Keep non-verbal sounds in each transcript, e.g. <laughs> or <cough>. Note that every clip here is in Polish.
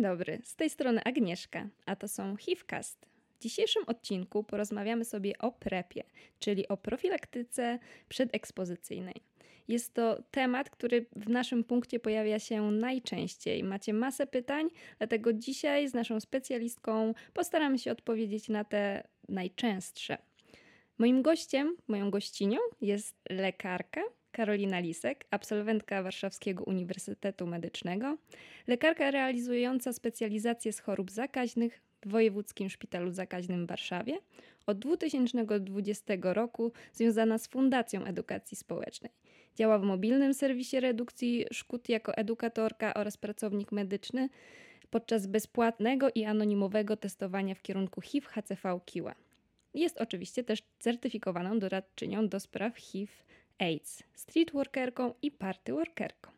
Dzień dobry, z tej strony Agnieszka, a to są HIVcast. W dzisiejszym odcinku porozmawiamy sobie o PrEPie, czyli o profilaktyce przedekspozycyjnej. Jest to temat, który w naszym punkcie pojawia się najczęściej. Macie masę pytań, dlatego dzisiaj z naszą specjalistką postaramy się odpowiedzieć na te najczęstsze. Moim gościem, moją gościnią jest lekarka Karolina Lisek, absolwentka Warszawskiego Uniwersytetu Medycznego, lekarka realizująca specjalizację z chorób zakaźnych w Wojewódzkim Szpitalu Zakaźnym w Warszawie, od 2020 roku związana z Fundacją Edukacji Społecznej. Działa w mobilnym serwisie redukcji szkód jako edukatorka oraz pracownik medyczny podczas bezpłatnego i anonimowego testowania w kierunku HIV-HCV-KIWA. Jest oczywiście też certyfikowaną doradczynią do spraw HIV AIDS, streetworkerką i party workerką.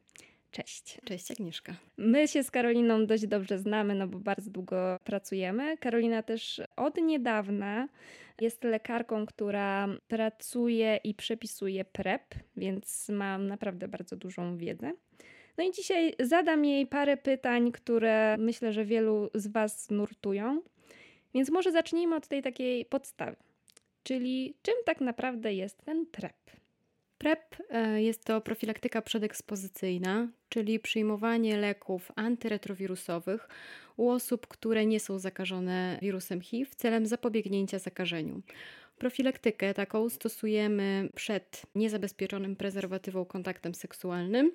Cześć. Cześć Agnieszka. My się z Karoliną dość dobrze znamy, no bo bardzo długo pracujemy. Karolina też od niedawna jest lekarką, która pracuje i przepisuje PrEP, więc mam naprawdę bardzo dużą wiedzę. No i dzisiaj zadam jej parę pytań, które myślę, że wielu z Was nurtują. Więc może zacznijmy od tej takiej podstawy. Czyli czym tak naprawdę jest ten PrEP? PrEP e, jest to profilaktyka przedekspozycyjna, czyli przyjmowanie leków antyretrowirusowych u osób, które nie są zakażone wirusem HIV celem zapobiegnięcia zakażeniu. Profilaktykę taką stosujemy przed niezabezpieczonym prezerwatywą kontaktem seksualnym.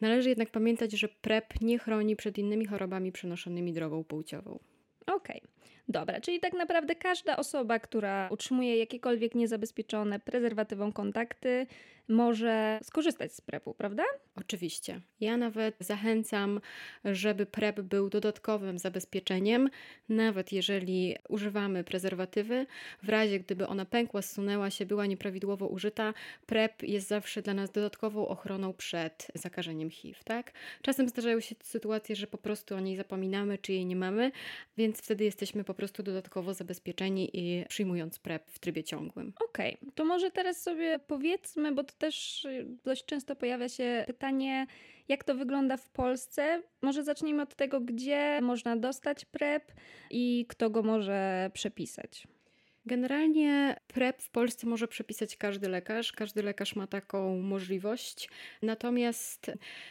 Należy jednak pamiętać, że PrEP nie chroni przed innymi chorobami przenoszonymi drogą płciową. Okej. Okay. Dobra, czyli tak naprawdę każda osoba, która utrzymuje jakiekolwiek niezabezpieczone prezerwatywą kontakty, może skorzystać z PrEP-u, prawda? Oczywiście. Ja nawet zachęcam, żeby PrEP był dodatkowym zabezpieczeniem, nawet jeżeli używamy prezerwatywy. W razie gdyby ona pękła, zsunęła się, była nieprawidłowo użyta, PrEP jest zawsze dla nas dodatkową ochroną przed zakażeniem HIV. Tak? Czasem zdarzają się sytuacje, że po prostu o niej zapominamy, czy jej nie mamy, więc wtedy jesteśmy po prostu dodatkowo zabezpieczeni i przyjmując PrEP w trybie ciągłym. Okej, okay. to może teraz sobie powiedzmy, bo to też dość często pojawia się pytanie, jak to wygląda w Polsce. Może zacznijmy od tego, gdzie można dostać PrEP i kto go może przepisać. Generalnie PrEP w Polsce może przepisać każdy lekarz. Każdy lekarz ma taką możliwość. Natomiast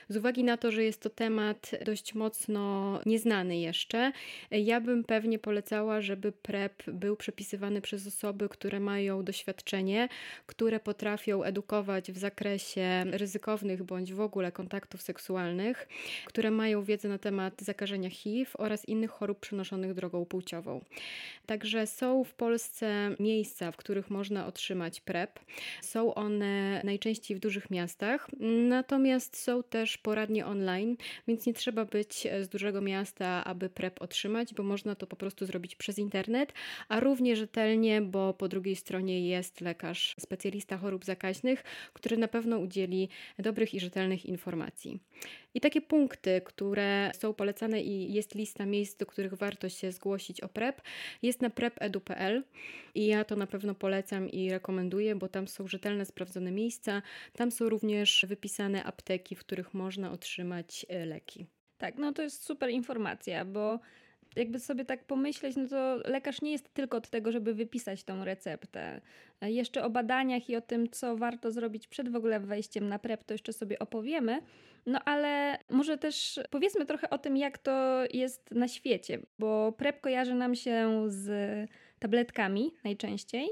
z uwagi na to, że jest to temat dość mocno nieznany jeszcze, ja bym pewnie polecała, żeby PrEP był przepisywany przez osoby, które mają doświadczenie, które potrafią edukować w zakresie ryzykownych bądź w ogóle kontaktów seksualnych, które mają wiedzę na temat zakażenia HIV oraz innych chorób przenoszonych drogą płciową. Także są w Polsce miejsca, w których można otrzymać PrEP. Są one najczęściej w dużych miastach, natomiast są też poradnie online, więc nie trzeba być z dużego miasta, aby PrEP otrzymać, bo można to po prostu zrobić przez internet, a równie rzetelnie, bo po drugiej stronie jest lekarz, specjalista chorób zakaźnych, który na pewno udzieli dobrych i rzetelnych informacji. I takie punkty, które są polecane i jest lista miejsc, do których warto się zgłosić o PrEP, jest na prepedu.pl i ja to na pewno polecam i rekomenduję, bo tam są rzetelne, sprawdzone miejsca. Tam są również wypisane apteki, w których można otrzymać e, leki. Tak, no to jest super informacja, bo jakby sobie tak pomyśleć, no to lekarz nie jest tylko od tego, żeby wypisać tą receptę. Jeszcze o badaniach i o tym, co warto zrobić przed w ogóle wejściem na PrEP, to jeszcze sobie opowiemy. No ale może też powiedzmy trochę o tym, jak to jest na świecie, bo PrEP kojarzy nam się z tabletkami najczęściej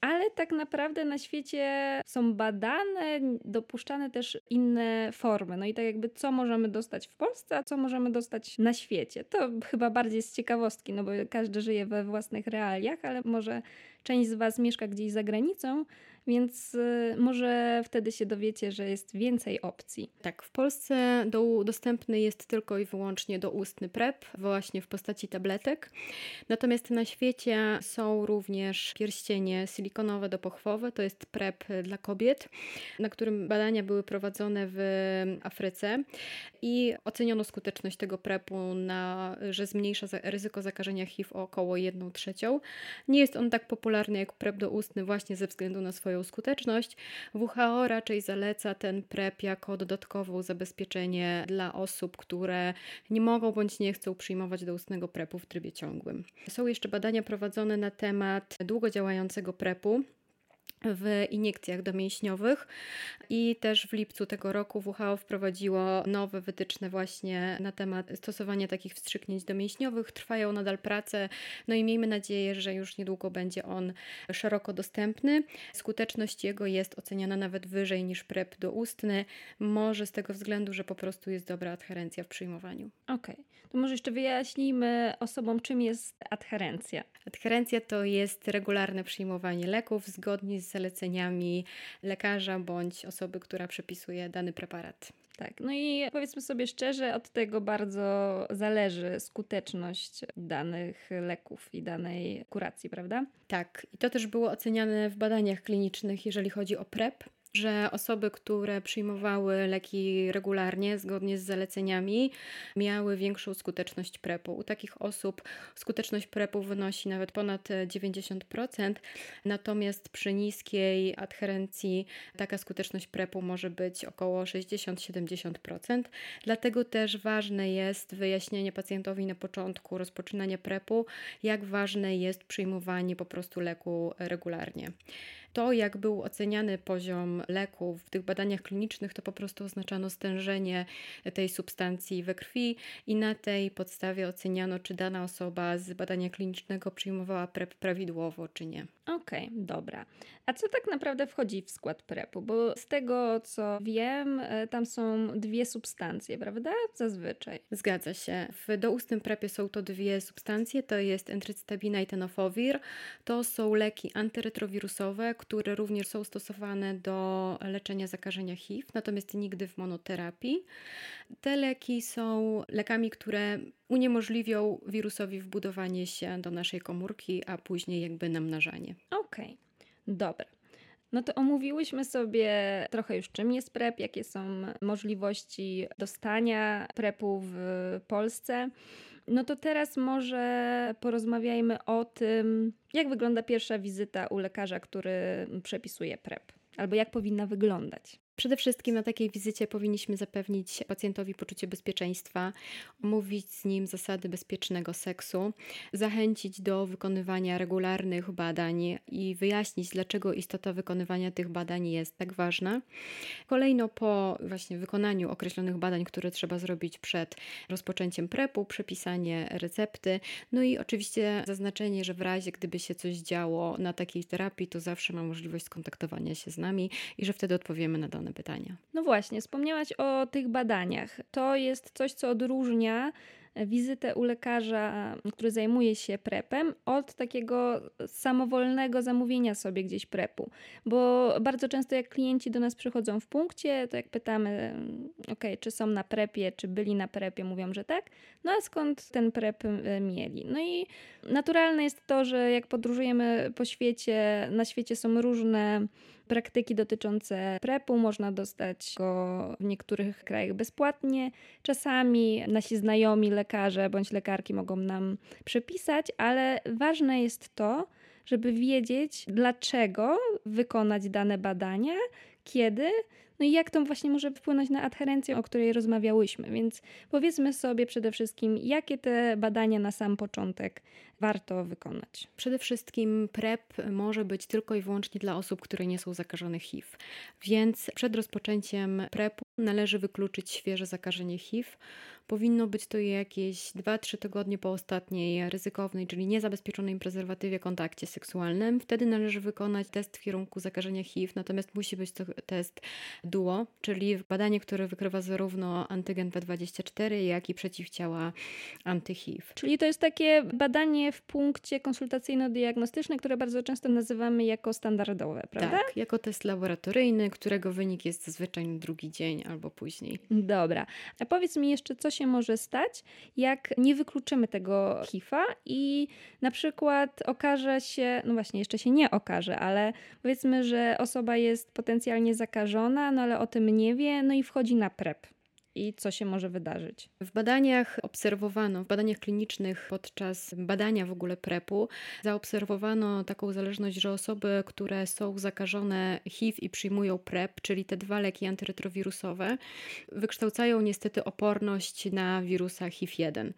ale tak naprawdę na świecie są badane, dopuszczane też inne formy. No i tak jakby co możemy dostać w Polsce, a co możemy dostać na świecie. To chyba bardziej z ciekawostki, no bo każdy żyje we własnych realiach, ale może część z Was mieszka gdzieś za granicą, więc y, może wtedy się dowiecie, że jest więcej opcji. Tak, w Polsce do, dostępny jest tylko i wyłącznie doustny PrEP, właśnie w postaci tabletek. Natomiast na świecie są również pierścienie silikonowe dopochwowe, to jest PrEP dla kobiet, na którym badania były prowadzone w Afryce i oceniono skuteczność tego PrEP-u na, że zmniejsza ryzyko zakażenia HIV o około 1 trzecią. Nie jest on tak popularny jak PrEP doustny właśnie ze względu na swoją swoją skuteczność, WHO raczej zaleca ten PrEP jako dodatkową zabezpieczenie dla osób, które nie mogą bądź nie chcą przyjmować doustnego PrEP-u w trybie ciągłym. Są jeszcze badania prowadzone na temat długo działającego PrEP-u w iniekcjach domięśniowych i też w lipcu tego roku WHO wprowadziło nowe wytyczne właśnie na temat stosowania takich wstrzyknięć domięśniowych. Trwają nadal prace, no i miejmy nadzieję, że już niedługo będzie on szeroko dostępny. Skuteczność jego jest oceniana nawet wyżej niż PrEP doustny, może z tego względu, że po prostu jest dobra adherencja w przyjmowaniu. Okej, okay. to może jeszcze wyjaśnijmy osobom, czym jest adherencja. Adherencja to jest regularne przyjmowanie leków zgodnie z zaleceniami lekarza bądź osoby, która przepisuje dany preparat. Tak, no i powiedzmy sobie szczerze, od tego bardzo zależy skuteczność danych leków i danej kuracji, prawda? Tak, i to też było oceniane w badaniach klinicznych, jeżeli chodzi o PrEP że osoby, które przyjmowały leki regularnie, zgodnie z zaleceniami, miały większą skuteczność PrEP-u. U takich osób skuteczność PrEP-u wynosi nawet ponad 90%, natomiast przy niskiej adherencji taka skuteczność PrEP-u może być około 60-70%. Dlatego też ważne jest wyjaśnienie pacjentowi na początku rozpoczynania PrEP-u, jak ważne jest przyjmowanie po prostu leku regularnie. To, jak był oceniany poziom leków w tych badaniach klinicznych, to po prostu oznaczano stężenie tej substancji we krwi i na tej podstawie oceniano, czy dana osoba z badania klinicznego przyjmowała PrEP prawidłowo, czy nie. Okej, okay, dobra. A co tak naprawdę wchodzi w skład PrEP-u? Bo z tego co wiem, e, tam są dwie substancje, prawda? Zazwyczaj. Zgadza się. W doustnym PrEP-ie są to dwie substancje, to jest entrycytabina i tenofovir. To są leki antyretrowirusowe, które również są stosowane do leczenia zakażenia HIV, natomiast nigdy w monoterapii. Te leki są lekami, które uniemożliwią wirusowi wbudowanie się do naszej komórki, a później jakby namnażanie. Okej, okay. dobra. No to omówiłyśmy sobie trochę już czym jest PrEP, jakie są możliwości dostania PrEP-u w Polsce. No to teraz może porozmawiajmy o tym, jak wygląda pierwsza wizyta u lekarza, który przepisuje PrEP, albo jak powinna wyglądać. Przede wszystkim na takiej wizycie powinniśmy zapewnić pacjentowi poczucie bezpieczeństwa, omówić z nim zasady bezpiecznego seksu, zachęcić do wykonywania regularnych badań i wyjaśnić, dlaczego istota wykonywania tych badań jest tak ważna. Kolejno po właśnie wykonaniu określonych badań, które trzeba zrobić przed rozpoczęciem prepu, przepisanie recepty, no i oczywiście zaznaczenie, że w razie gdyby się coś działo na takiej terapii, to zawsze ma możliwość skontaktowania się z nami i że wtedy odpowiemy na dane pytania. No właśnie, wspomniałaś o tych badaniach. To jest coś, co odróżnia wizytę u lekarza, który zajmuje się prepem, od takiego samowolnego zamówienia sobie gdzieś prepu. Bo bardzo często jak klienci do nas przychodzą w punkcie, to jak pytamy, ok, czy są na prepie, czy byli na prepie, mówią, że tak, no a skąd ten prep e, mieli? No i naturalne jest to, że jak podróżujemy po świecie, na świecie są różne praktyki dotyczące PrEP-u. Można dostać go w niektórych krajach bezpłatnie. Czasami nasi znajomi lekarze bądź lekarki mogą nam przepisać, ale ważne jest to, żeby wiedzieć, dlaczego wykonać dane badania, kiedy, no i jak to właśnie może wpłynąć na adherencję, o której rozmawiałyśmy. Więc powiedzmy sobie przede wszystkim, jakie te badania na sam początek warto wykonać. Przede wszystkim PrEP może być tylko i wyłącznie dla osób, które nie są zakażone HIV. Więc przed rozpoczęciem PrEP-u należy wykluczyć świeże zakażenie HIV Powinno być to jakieś 2-3 tygodnie po ostatniej ryzykownej, czyli niezabezpieczonej prezerwatywie kontakcie seksualnym. Wtedy należy wykonać test w kierunku zakażenia HIV, natomiast musi być to test duo, czyli badanie, które wykrywa zarówno antygen P24, jak i przeciwciała anty-HIV. Czyli to jest takie badanie w punkcie konsultacyjno-diagnostyczne, które bardzo często nazywamy jako standardowe, prawda? Tak, jako test laboratoryjny, którego wynik jest zazwyczaj na drugi dzień albo później. Dobra. A powiedz mi jeszcze, co się może stać, jak nie wykluczymy tego HIV-a i na przykład okaże się, no właśnie, jeszcze się nie okaże, ale powiedzmy, że osoba jest potencjalnie zakażona, no ale o tym nie wie, no i wchodzi na PrEP. I co się może wydarzyć? W badaniach obserwowano, w badaniach klinicznych podczas badania w ogóle PrEP-u zaobserwowano taką zależność, że osoby, które są zakażone HIV i przyjmują PrEP, czyli te dwa leki antyretrowirusowe, wykształcają niestety oporność na wirusa HIV-1,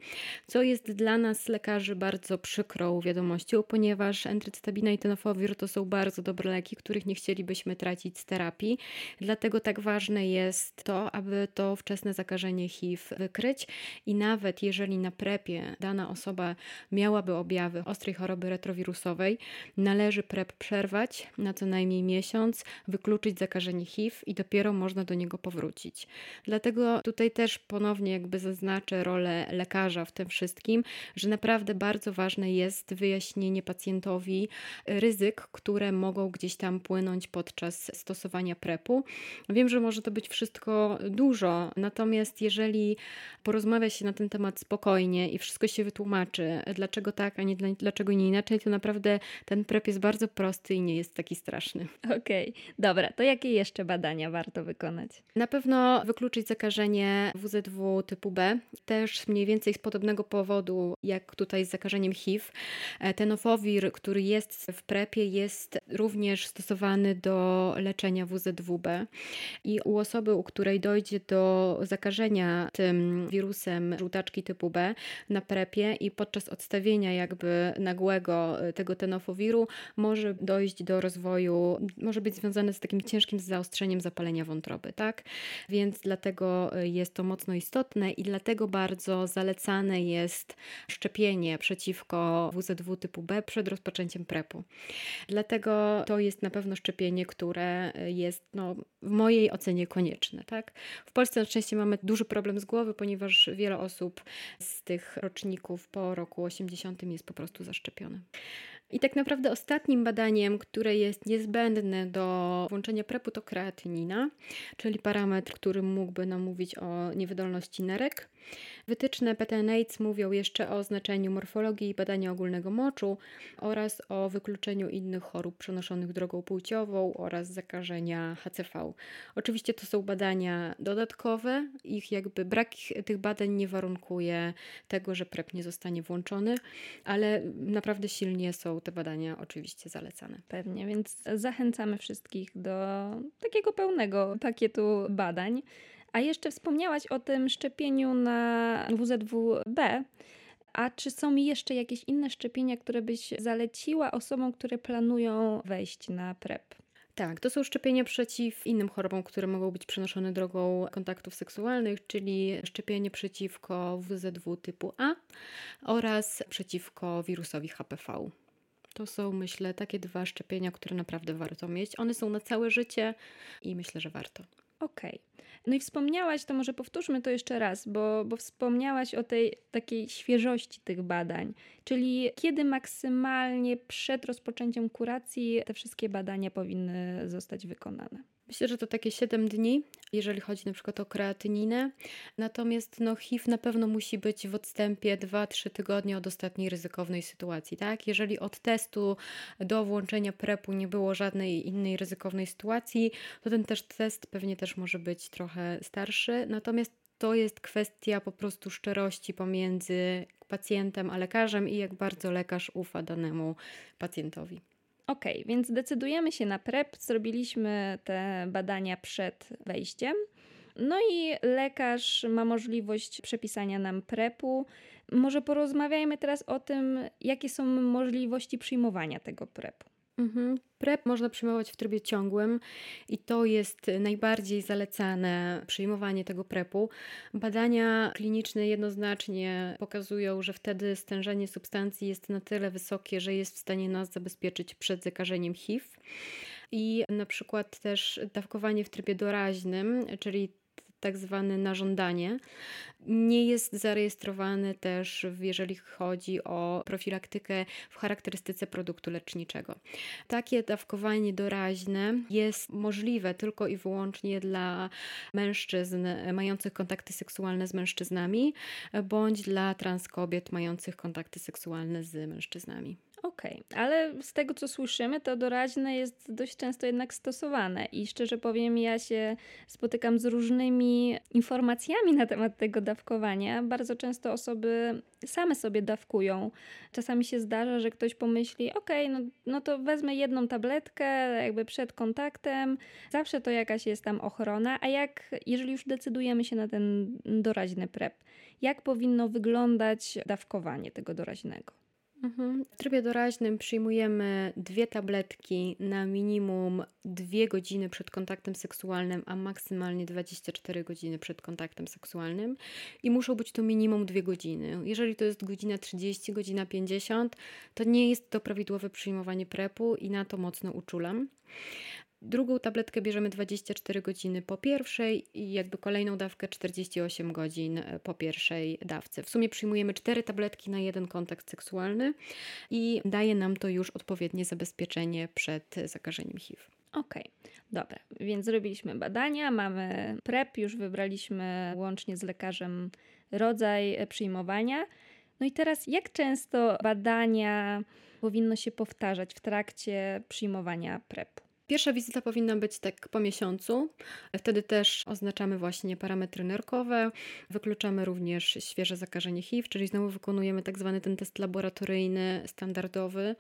co jest dla nas lekarzy bardzo przykrą wiadomością, ponieważ entrycytabina i tenofovir to są bardzo dobre leki, których nie chcielibyśmy tracić z terapii. Dlatego tak ważne jest to, aby to wczesne zakażenie HIV wykryć i nawet jeżeli na prepie dana osoba miałaby objawy ostrej choroby retrowirusowej, należy prep przerwać na co najmniej miesiąc, wykluczyć zakażenie HIV i dopiero można do niego powrócić. Dlatego tutaj też ponownie jakby zaznaczę rolę lekarza w tym wszystkim, że naprawdę bardzo ważne jest wyjaśnienie pacjentowi ryzyk, które mogą gdzieś tam płynąć podczas stosowania prepu. Wiem, że może to być wszystko dużo, natomiast jeżeli porozmawia się na ten temat spokojnie i wszystko się wytłumaczy, dlaczego tak, a nie dlaczego nie inaczej, to naprawdę ten prep jest bardzo prosty i nie jest taki straszny. <laughs> Okej, okay. dobra, to jakie jeszcze badania warto wykonać? Na pewno wykluczyć zakażenie WZW typu B, też mniej więcej z podobnego powodu jak tutaj z zakażeniem HIV. E, tenofovir, który jest w prepie, jest również stosowany do leczenia WZW-B i u osoby, u której dojdzie do zakażenia tym wirusem żółtaczki typu B na prepie i podczas odstawienia jakby nagłego e, tego tenofowiru może dojść do rozwoju, może być związane z takim ciężkim zaostrzeniem zapalenia wątroby, tak? Więc dlatego e, jest to mocno istotne i dlatego bardzo zalecane jest szczepienie przeciwko WZW typu B przed rozpoczęciem prepu. Dlatego to jest na pewno szczepienie, które e, jest no, w mojej ocenie konieczne. Tak? W Polsce na szczęście mamy duży problem z głowy, ponieważ wiele osób z tych roczników po roku 80 jest po prostu zaszczepione. I tak naprawdę ostatnim badaniem, które jest niezbędne do włączenia prepu, to kreatynina, czyli parametr, który mógłby nam mówić o niewydolności nerek. Wytyczne PTNAIDS mówią jeszcze o znaczeniu morfologii i badania ogólnego moczu oraz o wykluczeniu innych chorób przenoszonych drogą płciową oraz zakażenia HCV. Oczywiście to są badania dodatkowe, ich jakby brak tych badań nie warunkuje tego, że PrEP nie zostanie włączony, ale naprawdę silnie są te badania oczywiście zalecane. Pewnie, więc zachęcamy wszystkich do takiego pełnego pakietu badań. A jeszcze wspomniałaś o tym szczepieniu na WZW-B. A czy są jeszcze jakieś inne szczepienia, które byś zaleciła osobom, które planują wejść na PrEP? Tak, to są szczepienia przeciw innym chorobom, które mogą być przenoszone drogą kontaktów seksualnych, czyli szczepienie przeciwko WZW typu A oraz przeciwko wirusowi HPV. To są, myślę, takie dwa szczepienia, które naprawdę warto mieć. One są na całe życie i myślę, że warto. Okej. Okay. No i wspomniałaś, to może powtórzmy to jeszcze raz, bo, bo wspomniałaś o tej takiej świeżości tych badań, czyli kiedy maksymalnie przed rozpoczęciem kuracji te wszystkie badania powinny zostać wykonane. Myślę, że to takie 7 dni, jeżeli chodzi na przykład o kreatyninę. Natomiast no, HIV na pewno musi być w odstępie 2-3 tygodnie od ostatniej ryzykownej sytuacji. Tak? Jeżeli od testu do włączenia PrEP-u nie było żadnej innej ryzykownej sytuacji, to ten też test pewnie też może być trochę starszy. Natomiast to jest kwestia po prostu szczerości pomiędzy pacjentem a lekarzem i jak bardzo lekarz ufa danemu pacjentowi. Ok, więc decydujemy się na PrEP, zrobiliśmy te badania przed wejściem. No i lekarz ma możliwość przepisania nam PrEP-u. Może porozmawiajmy teraz o tym, jakie są możliwości przyjmowania tego PrEP-u. Mhm. PrEP można przyjmować w trybie ciągłym i to jest najbardziej zalecane przyjmowanie tego PrEP-u. Badania kliniczne jednoznacznie pokazują, że wtedy stężenie substancji jest na tyle wysokie, że jest w stanie nas zabezpieczyć przed zakażeniem HIV. I na przykład też dawkowanie w trybie doraźnym, czyli tak zwane na żądanie. Nie jest zarejestrowany też, jeżeli chodzi o profilaktykę w charakterystyce produktu leczniczego. Takie dawkowanie doraźne jest możliwe tylko i wyłącznie dla mężczyzn mających kontakty seksualne z mężczyznami, bądź dla trans kobiet mających kontakty seksualne z mężczyznami. Okej, okay. ale z tego co słyszymy, to doraźne jest dość często jednak stosowane i szczerze powiem, ja się spotykam z różnymi informacjami na temat tego dawkowania. Bardzo często osoby same sobie dawkują. Czasami się zdarza, że ktoś pomyśli, okay, no, no to wezmę jedną tabletkę jakby przed kontaktem, zawsze to jakaś jest tam ochrona, a jak, jeżeli już decydujemy się na ten doraźny PrEP, jak powinno wyglądać dawkowanie tego doraźnego? Mhm. W trybie doraźnym przyjmujemy dwie tabletki na minimum 2 godziny przed kontaktem seksualnym, a maksymalnie 24 godziny przed kontaktem seksualnym i muszą być to minimum 2 godziny. Jeżeli to jest godzina 30, godzina 50, to nie jest to prawidłowe przyjmowanie prepu i na to mocno uczulam. Drugą tabletkę bierzemy 24 godziny po pierwszej i jakby kolejną dawkę 48 godzin e, po pierwszej dawce. W sumie przyjmujemy 4 tabletki na jeden kontakt seksualny i daje nam to już odpowiednie zabezpieczenie przed zakażeniem HIV. Okej, okay, dobra. Więc zrobiliśmy badania, mamy PrEP, już wybraliśmy łącznie z lekarzem rodzaj e, przyjmowania. No i teraz, jak często badania powinno się powtarzać w trakcie przyjmowania PrEP-u? Pierwsza wizyta powinna być tak po miesiącu. Wtedy też oznaczamy właśnie parametry nerkowe. Wykluczamy również świeże zakażenie HIV, czyli znowu wykonujemy tak zwany ten test laboratoryjny, standardowy.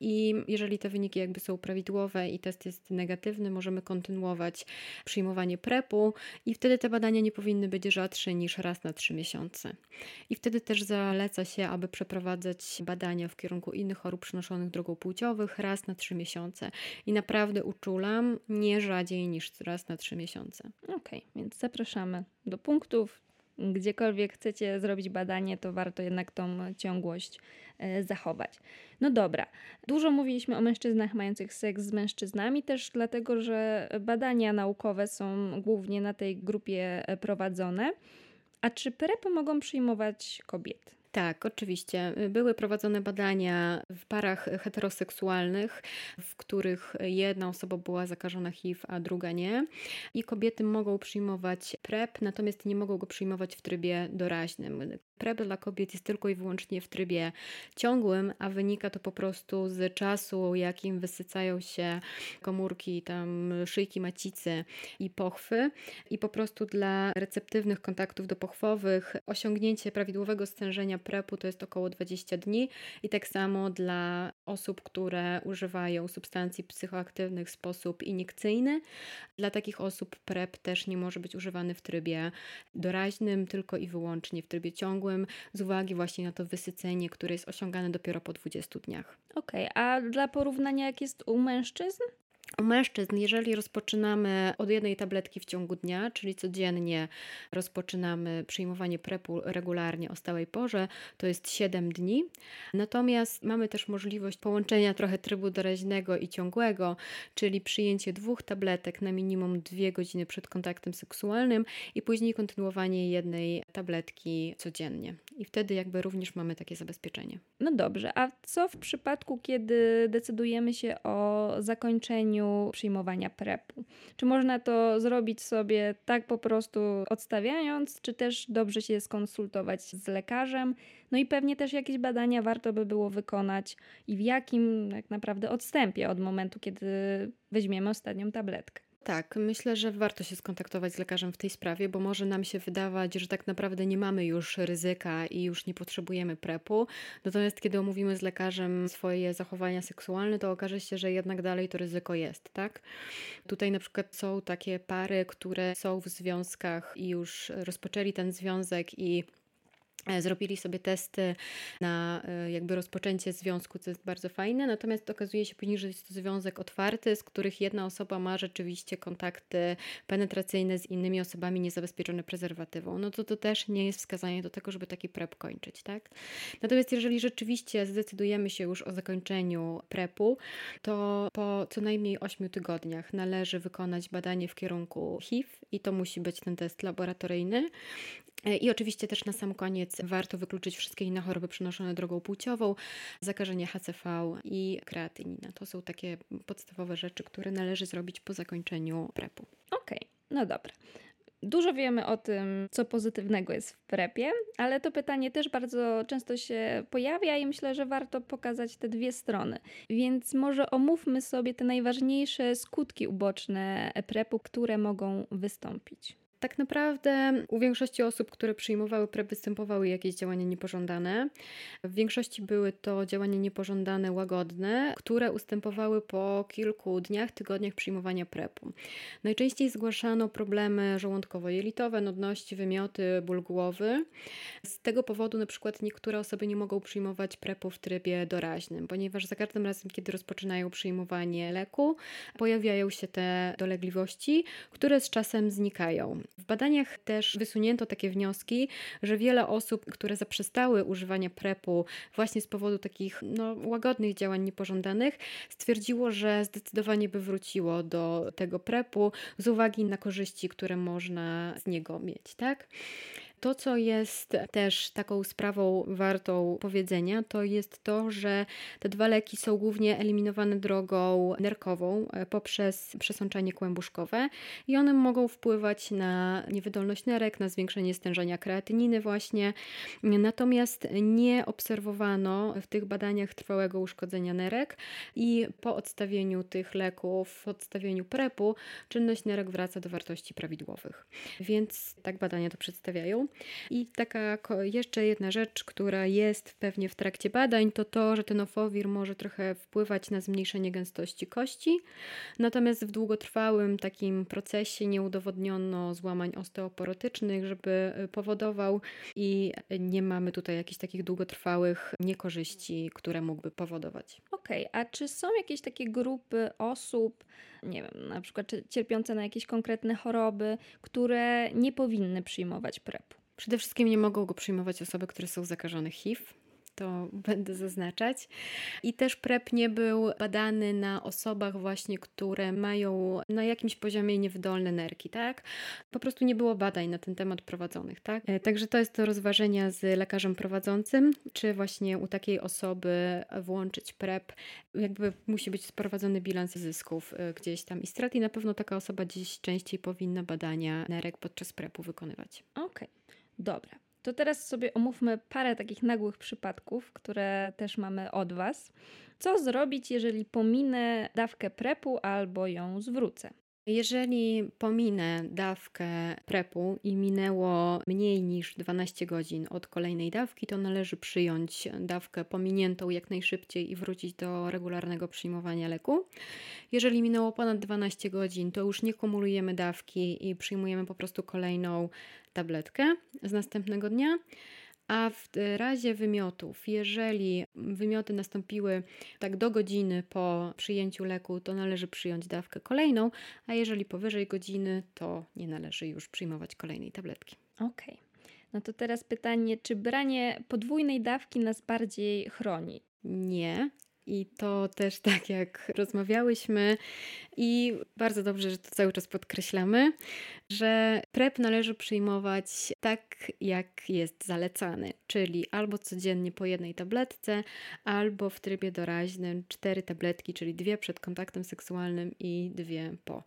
I jeżeli te wyniki jakby są prawidłowe i test jest negatywny, możemy kontynuować przyjmowanie PrEP-u i wtedy te badania nie powinny być rzadsze niż raz na trzy miesiące. I wtedy też zaleca się, aby przeprowadzać badania w kierunku innych chorób przynoszonych drogą płciowych raz na trzy miesiące. I naprawdę uczulam nie rzadziej niż raz na trzy miesiące. Okej, okay, więc zapraszamy do punktów. Gdziekolwiek chcecie zrobić badanie, to warto jednak tą ciągłość e, zachować. No dobra, dużo mówiliśmy o mężczyznach mających seks z mężczyznami, też dlatego, że badania naukowe są głównie na tej grupie e, prowadzone. A czy PrEP mogą przyjmować kobiety? Tak, oczywiście. Były prowadzone badania w parach heteroseksualnych, w których jedna osoba była zakażona HIV, a druga nie. I kobiety mogą przyjmować PrEP, natomiast nie mogą go przyjmować w trybie doraźnym. PrEP dla kobiet jest tylko i wyłącznie w trybie ciągłym, a wynika to po prostu z czasu, jakim wysycają się komórki, tam szyjki macicy i pochwy. I po prostu dla receptywnych kontaktów dopochwowych osiągnięcie prawidłowego stężenia PrEP-u to jest około 20 dni i tak samo dla osób, które używają substancji psychoaktywnych w sposób iniekcyjny. Dla takich osób PrEP też nie może być używany w trybie doraźnym, tylko i wyłącznie w trybie ciągłym, z uwagi właśnie na to wysycenie, które jest osiągane dopiero po 20 dniach. Okej, okay, a dla porównania jak jest u mężczyzn? U mężczyzn, jeżeli rozpoczynamy od jednej tabletki w ciągu dnia, czyli codziennie rozpoczynamy przyjmowanie prepu regularnie o stałej porze, to jest 7 dni. Natomiast mamy też możliwość połączenia trochę trybu doraźnego i ciągłego, czyli przyjęcie dwóch tabletek na minimum 2 godziny przed kontaktem seksualnym i później kontynuowanie jednej tabletki codziennie. I wtedy jakby również mamy takie zabezpieczenie. No dobrze, a co w przypadku, kiedy decydujemy się o zakończeniu przyjmowania PrEP-u. Czy można to zrobić sobie tak po prostu odstawiając, czy też dobrze się skonsultować z lekarzem? No i pewnie też jakieś badania warto by było wykonać i w jakim tak naprawdę odstępie od momentu, kiedy weźmiemy ostatnią tabletkę. Tak, myślę, że warto się skontaktować z lekarzem w tej sprawie, bo może nam się wydawać, że tak naprawdę nie mamy już ryzyka i już nie potrzebujemy prepu. Natomiast kiedy omówimy z lekarzem swoje zachowania seksualne, to okaże się, że jednak dalej to ryzyko jest, tak? Tutaj na przykład są takie pary, które są w związkach i już rozpoczęli ten związek i zrobili sobie testy na e, jakby rozpoczęcie związku, co jest bardzo fajne, natomiast okazuje się później, że jest to związek otwarty, z których jedna osoba ma rzeczywiście kontakty penetracyjne z innymi osobami niezabezpieczone prezerwatywą. No to to też nie jest wskazanie do tego, żeby taki PrEP kończyć, tak? Natomiast jeżeli rzeczywiście zdecydujemy się już o zakończeniu PrEP-u, to po co najmniej 8 tygodniach należy wykonać badanie w kierunku HIV i to musi być ten test laboratoryjny. E, I oczywiście też na sam koniec warto wykluczyć wszystkie inne choroby przenoszone drogą płciową, zakażenie HCV i kreatynina. To są takie podstawowe rzeczy, które należy zrobić po zakończeniu PrEP-u. Okej, okay, no dobra. Dużo wiemy o tym, co pozytywnego jest w prepie, ale to pytanie też bardzo często się pojawia i myślę, że warto pokazać te dwie strony. Więc może omówmy sobie te najważniejsze skutki uboczne prepu, które mogą wystąpić. Tak naprawdę u większości osób, które przyjmowały PrEP, występowały jakieś działania niepożądane. W większości były to działania niepożądane łagodne, które ustępowały po kilku dniach, tygodniach przyjmowania PrEP-u. Najczęściej zgłaszano problemy żołądkowo-jelitowe, nudności, wymioty, ból głowy. Z tego powodu na przykład niektóre osoby nie mogą przyjmować PrEP-u w trybie doraźnym, ponieważ za każdym razem, kiedy rozpoczynają przyjmowanie leku, pojawiają się te dolegliwości, które z czasem znikają. W badaniach też wysunięto takie wnioski, że wiele osób, które zaprzestały używania PrEP-u właśnie z powodu takich no, łagodnych działań niepożądanych, stwierdziło, że zdecydowanie by wróciło do tego PrEP-u z uwagi na korzyści, które można z niego mieć, tak? To, co jest też taką sprawą wartą powiedzenia, to jest to, że te dwa leki są głównie eliminowane drogą nerkową e, poprzez przesączanie kłębuszkowe i one mogą wpływać na niewydolność nerek, na zwiększenie stężenia kreatyniny właśnie. Natomiast nie obserwowano w tych badaniach trwałego uszkodzenia nerek i po odstawieniu tych leków, po odstawieniu PrEP-u, czynność nerek wraca do wartości prawidłowych. Więc tak badania to przedstawiają. I taka jeszcze jedna rzecz, która jest pewnie w trakcie badań, to to, że tenofowir może trochę wpływać na zmniejszenie gęstości kości, natomiast w długotrwałym takim procesie nie udowodniono złamań osteoporotycznych, żeby y, powodował i nie mamy tutaj jakichś takich długotrwałych niekorzyści, które mógłby powodować. Okej, okay, a czy są jakieś takie grupy osób, nie wiem, na przykład cierpiące na jakieś konkretne choroby, które nie powinny przyjmować PrEP-u? Przede wszystkim nie mogą go przyjmować osoby, które są zakażone HIV to <laughs> będę zaznaczać. I też PrEP nie był badany na osobach właśnie, które mają na jakimś poziomie niewydolne nerki, tak? Po prostu nie było badań na ten temat prowadzonych, tak? E, także to jest do rozważenia z lekarzem prowadzącym, czy właśnie u takiej osoby włączyć PrEP. Jakby musi być sprowadzony bilans zysków e, gdzieś tam i strat i na pewno taka osoba dziś częściej powinna badania nerek podczas PrEP-u wykonywać. Okej, okay. Dobra. To teraz sobie omówmy parę takich nagłych przypadków, które też mamy od Was. Co zrobić, jeżeli pominę dawkę prepu albo ją zwrócę? Jeżeli pominę dawkę prepu i minęło mniej niż 12 godzin od kolejnej dawki, to należy przyjąć dawkę pominiętą jak najszybciej i wrócić do regularnego przyjmowania leku. Jeżeli minęło ponad 12 godzin, to już nie kumulujemy dawki i przyjmujemy po prostu kolejną tabletkę z następnego dnia. A w razie wymiotów, jeżeli wymioty nastąpiły tak do godziny po przyjęciu leku, to należy przyjąć dawkę kolejną, a jeżeli powyżej godziny, to nie należy już przyjmować kolejnej tabletki. Okej. Okay. No to teraz pytanie, czy branie podwójnej dawki nas bardziej chroni? Nie, i to też <laughs> tak jak rozmawiałyśmy, i bardzo dobrze, że to cały czas podkreślamy, że PrEP należy przyjmować tak, jak jest zalecany, czyli albo codziennie po jednej tabletce, albo w trybie doraźnym cztery tabletki, czyli dwie przed kontaktem seksualnym i dwie po.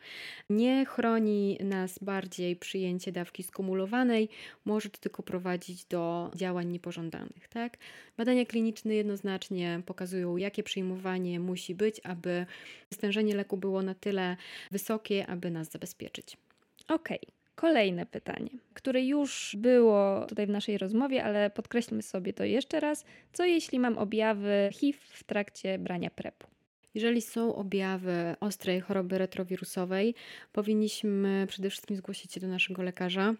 Nie chroni nas bardziej przyjęcie dawki skumulowanej, może to tylko prowadzić do działań niepożądanych. Tak? Badania kliniczne jednoznacznie pokazują, jakie przyjmowanie musi być, aby stężenie leku było na tyle wysokie, aby nas zabezpieczyć. Okej. Okay. Kolejne pytanie, które już było tutaj w naszej rozmowie, ale podkreślmy sobie to jeszcze raz. Co jeśli mam objawy HIV w trakcie brania PrEP-u? Jeżeli są objawy ostrej choroby retrowirusowej, powinniśmy przede wszystkim zgłosić się do naszego lekarza,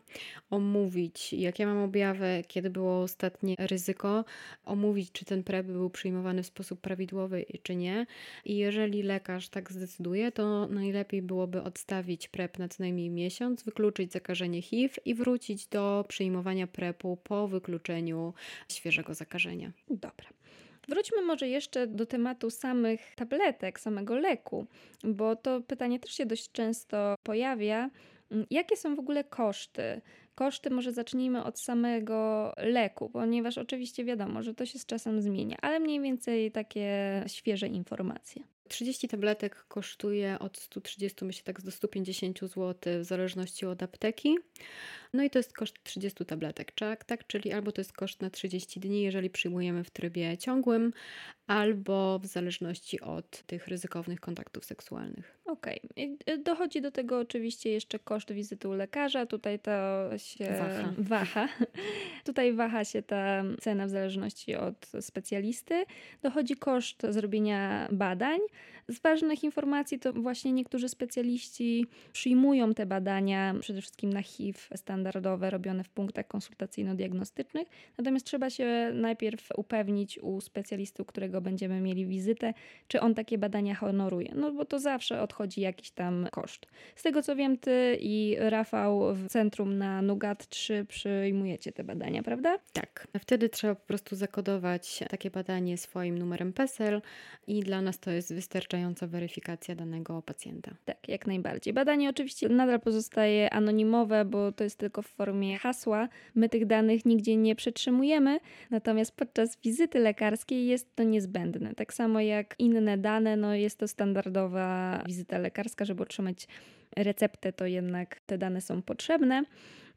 omówić, jakie mam objawy, kiedy było ostatnie ryzyko, omówić, czy ten PrEP był przyjmowany w sposób prawidłowy, czy nie. I jeżeli lekarz tak zdecyduje, to najlepiej byłoby odstawić PrEP na co najmniej miesiąc, wykluczyć zakażenie HIV i wrócić do przyjmowania PrEP-u po wykluczeniu świeżego zakażenia. Dobra. Wróćmy może jeszcze do tematu samych tabletek, samego leku, bo to pytanie też się dość często pojawia. Mm, jakie są w ogóle koszty? Koszty może zacznijmy od samego leku, ponieważ oczywiście wiadomo, że to się z czasem zmienia, ale mniej więcej takie świeże informacje. 30 tabletek kosztuje od 130, myślę tak do 150 zł, w zależności od apteki. No i to jest koszt 30 tabletek, tak? tak? Czyli albo to jest koszt na 30 dni, jeżeli przyjmujemy w trybie ciągłym, albo w zależności od tych ryzykownych kontaktów seksualnych. Okej. Okay. Dochodzi do tego oczywiście jeszcze koszt wizyty u lekarza. Tutaj to się waha. waha. <laughs> Tutaj waha się ta cena w zależności od specjalisty. Dochodzi koszt zrobienia badań. Z ważnych informacji to właśnie niektórzy specjaliści przyjmują te badania przede wszystkim na HIV standardowe robione w punktach konsultacyjno-diagnostycznych. Natomiast trzeba się najpierw upewnić u specjalisty, u którego będziemy mieli wizytę, czy on takie badania honoruje. No bo to zawsze odchodzi jakiś tam koszt. Z tego co wiem, ty i Rafał w centrum na Nugat 3 przyjmujecie te badania, prawda? Tak. Wtedy trzeba po prostu zakodować takie badanie swoim numerem PESEL i dla nas to jest wystarczająca weryfikacja danego pacjenta. Tak, jak najbardziej. Badanie oczywiście nadal pozostaje anonimowe, bo to jest tylko w formie hasła. My tych danych nigdzie nie przetrzymujemy, natomiast podczas wizyty lekarskiej jest to niezbędne. Tak samo jak inne dane, no jest to standardowa wizyta lekarska, żeby otrzymać receptę, to jednak te dane są potrzebne.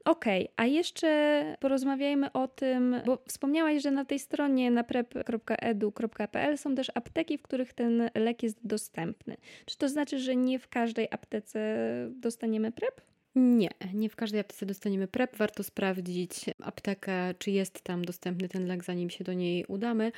Okej, okay, a jeszcze porozmawiajmy o tym, bo wspomniałaś, że na tej stronie na prep.edu.pl są też apteki, w których ten lek jest dostępny. Czy to znaczy, że nie w każdej aptece dostaniemy PrEP? Nie, nie w każdej aptece dostaniemy PrEP. Warto sprawdzić aptekę, czy jest tam dostępny ten lek, zanim się do niej udamy.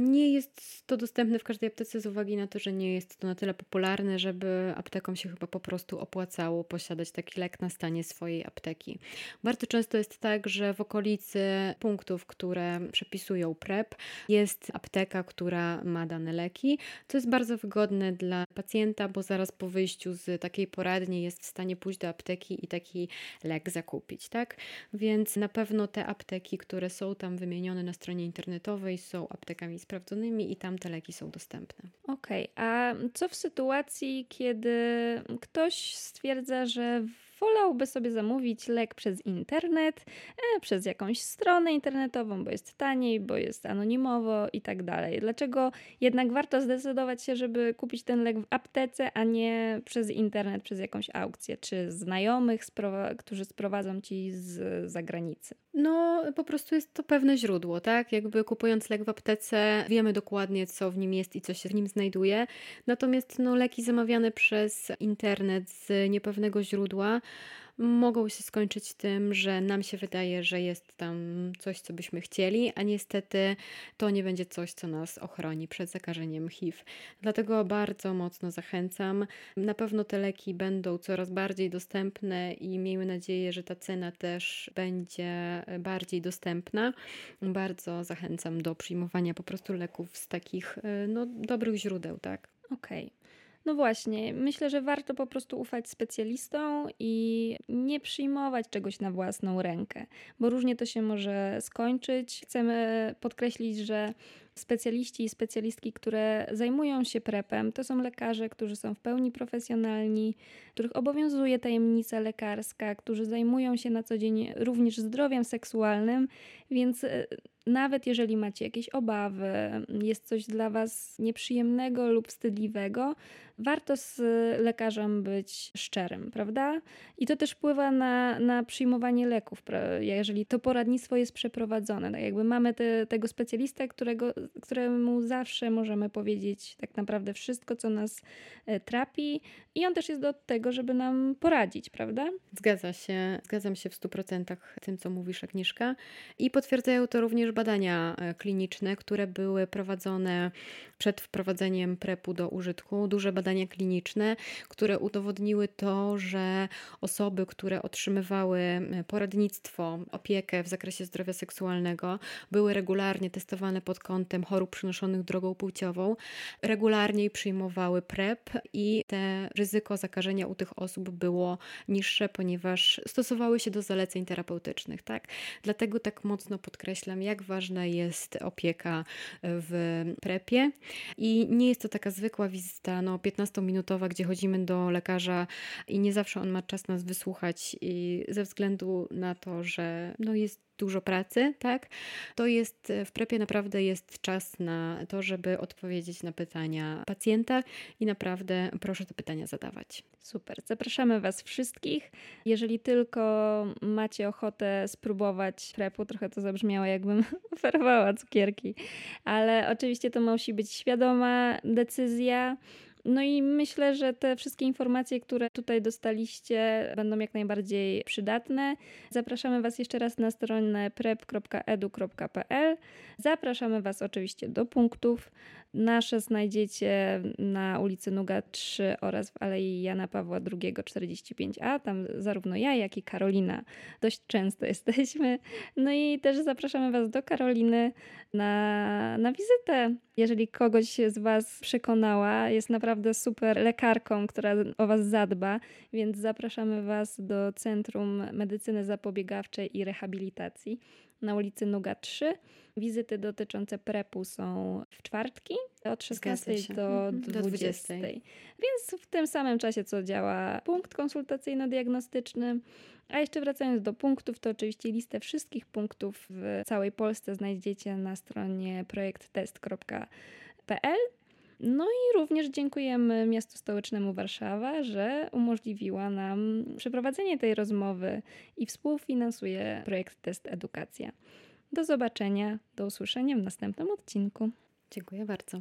Nie jest to dostępne w każdej aptece z uwagi na to, że nie jest to na tyle popularne, żeby aptekom się chyba po prostu opłacało posiadać taki lek na stanie swojej apteki. Bardzo często jest tak, że w okolicy punktów, które przepisują PrEP, jest apteka, która ma dane leki. To jest bardzo wygodne dla pacjenta, bo zaraz po wyjściu z takiej poradni jest w stanie pójść do apteki i taki lek zakupić, tak? Więc na pewno te apteki, które są tam wymienione na stronie internetowej, są aptekami sprawdzonymi i tam te leki są dostępne. Okej, okay. a co w sytuacji, kiedy ktoś stwierdza, że wolałby sobie zamówić lek przez internet, e, przez jakąś stronę internetową, bo jest taniej, bo jest anonimowo i tak dalej. Dlaczego jednak warto zdecydować się, żeby kupić ten lek w aptece, a nie przez internet, przez jakąś aukcję, czy znajomych, którzy sprowadzą ci z zagranicy? No, po prostu jest to pewne źródło, tak? Jakby kupując lek w aptece, wiemy dokładnie, co w nim jest i co się w nim znajduje. Natomiast no, leki zamawiane przez internet z niepewnego źródła mogą się skończyć tym, że nam się wydaje, że jest tam coś, co byśmy chcieli, a niestety to nie będzie coś, co nas ochroni przed zakażeniem HIV. Dlatego bardzo mocno zachęcam. Na pewno te leki będą coraz bardziej dostępne i miejmy nadzieję, że ta cena też będzie bardziej dostępna. Bardzo zachęcam do przyjmowania po prostu leków z takich no, dobrych źródeł, tak? Okej. Okay. No właśnie, myślę, że warto po prostu ufać specjalistom i nie przyjmować czegoś na własną rękę, bo różnie to się może skończyć. Chcemy podkreślić, że specjaliści i specjalistki, które zajmują się prepem, to są lekarze, którzy są w pełni profesjonalni, których obowiązuje tajemnica lekarska, którzy zajmują się na co dzień również zdrowiem seksualnym, więc e, nawet jeżeli macie jakieś obawy, jest coś dla Was nieprzyjemnego lub wstydliwego, warto z lekarzem być szczerym, prawda? I to też wpływa na, na przyjmowanie leków, jeżeli to poradnictwo jest przeprowadzone. Tak jakby mamy te, tego specjalistę, którego, któremu zawsze możemy powiedzieć tak naprawdę wszystko, co nas e, trapi, i on też jest do tego, żeby nam poradzić, prawda? Zgadza się, zgadzam się w 100% tym, co mówisz, Agnieszka. I potwierdzają to również badania e, kliniczne, które były prowadzone przed wprowadzeniem prepu do użytku. Duże badania kliniczne, które udowodniły to, że osoby, które otrzymywały e, poradnictwo, opiekę w zakresie zdrowia seksualnego, były regularnie testowane pod kątem chorób przynoszonych drogą płciową, regularnie przyjmowały PrEP i te ryzyko zakażenia u tych osób było niższe, ponieważ stosowały się do zaleceń terapeutycznych. Tak? Dlatego tak mocno podkreślam, jak ważna jest opieka w prepie. I nie jest to taka zwykła wizyta, no 15-minutowa, gdzie chodzimy do lekarza i nie zawsze on ma czas nas wysłuchać ze względu na to, że no jest dużo pracy, tak? To jest w prepie naprawdę jest czas na to, żeby odpowiedzieć na pytania pacjenta i naprawdę proszę te pytania zadawać. Super. Zapraszamy Was wszystkich. Jeżeli tylko macie ochotę spróbować prepu, trochę to zabrzmiało, jakbym <laughs> oferowała cukierki, ale oczywiście to musi być świadoma decyzja. No i myślę, że te wszystkie informacje, które tutaj dostaliście, będą jak najbardziej przydatne. Zapraszamy Was jeszcze raz na stronę prep.edu.pl. Zapraszamy Was oczywiście do punktów. Nasze znajdziecie na ulicy Nuga 3 oraz w Alei Jana Pawła II 45A. Tam zarówno ja, jak i Karolina dość często <laughs> jesteśmy. No i też zapraszamy Was do Karoliny na, na wizytę. Jeżeli kogoś z Was przekonała, jest naprawdę super lekarką, która o Was zadba, więc zapraszamy Was do Centrum Medycyny Zapobiegawczej i Rehabilitacji na ulicy Nuga 3. Wizyty dotyczące prepu są w czwartki od 16 do 20. Mhm. do 20. Więc w tym samym czasie, co działa punkt konsultacyjno-diagnostyczny. A jeszcze wracając do punktów, to oczywiście listę wszystkich punktów w całej Polsce znajdziecie na stronie projekttest.pl. No i również dziękujemy Miastu Stołecznemu Warszawa, że umożliwiła nam przeprowadzenie tej rozmowy i współfinansuje projekt Test Edukacja. Do zobaczenia, do usłyszenia w następnym odcinku. Dziękuję bardzo.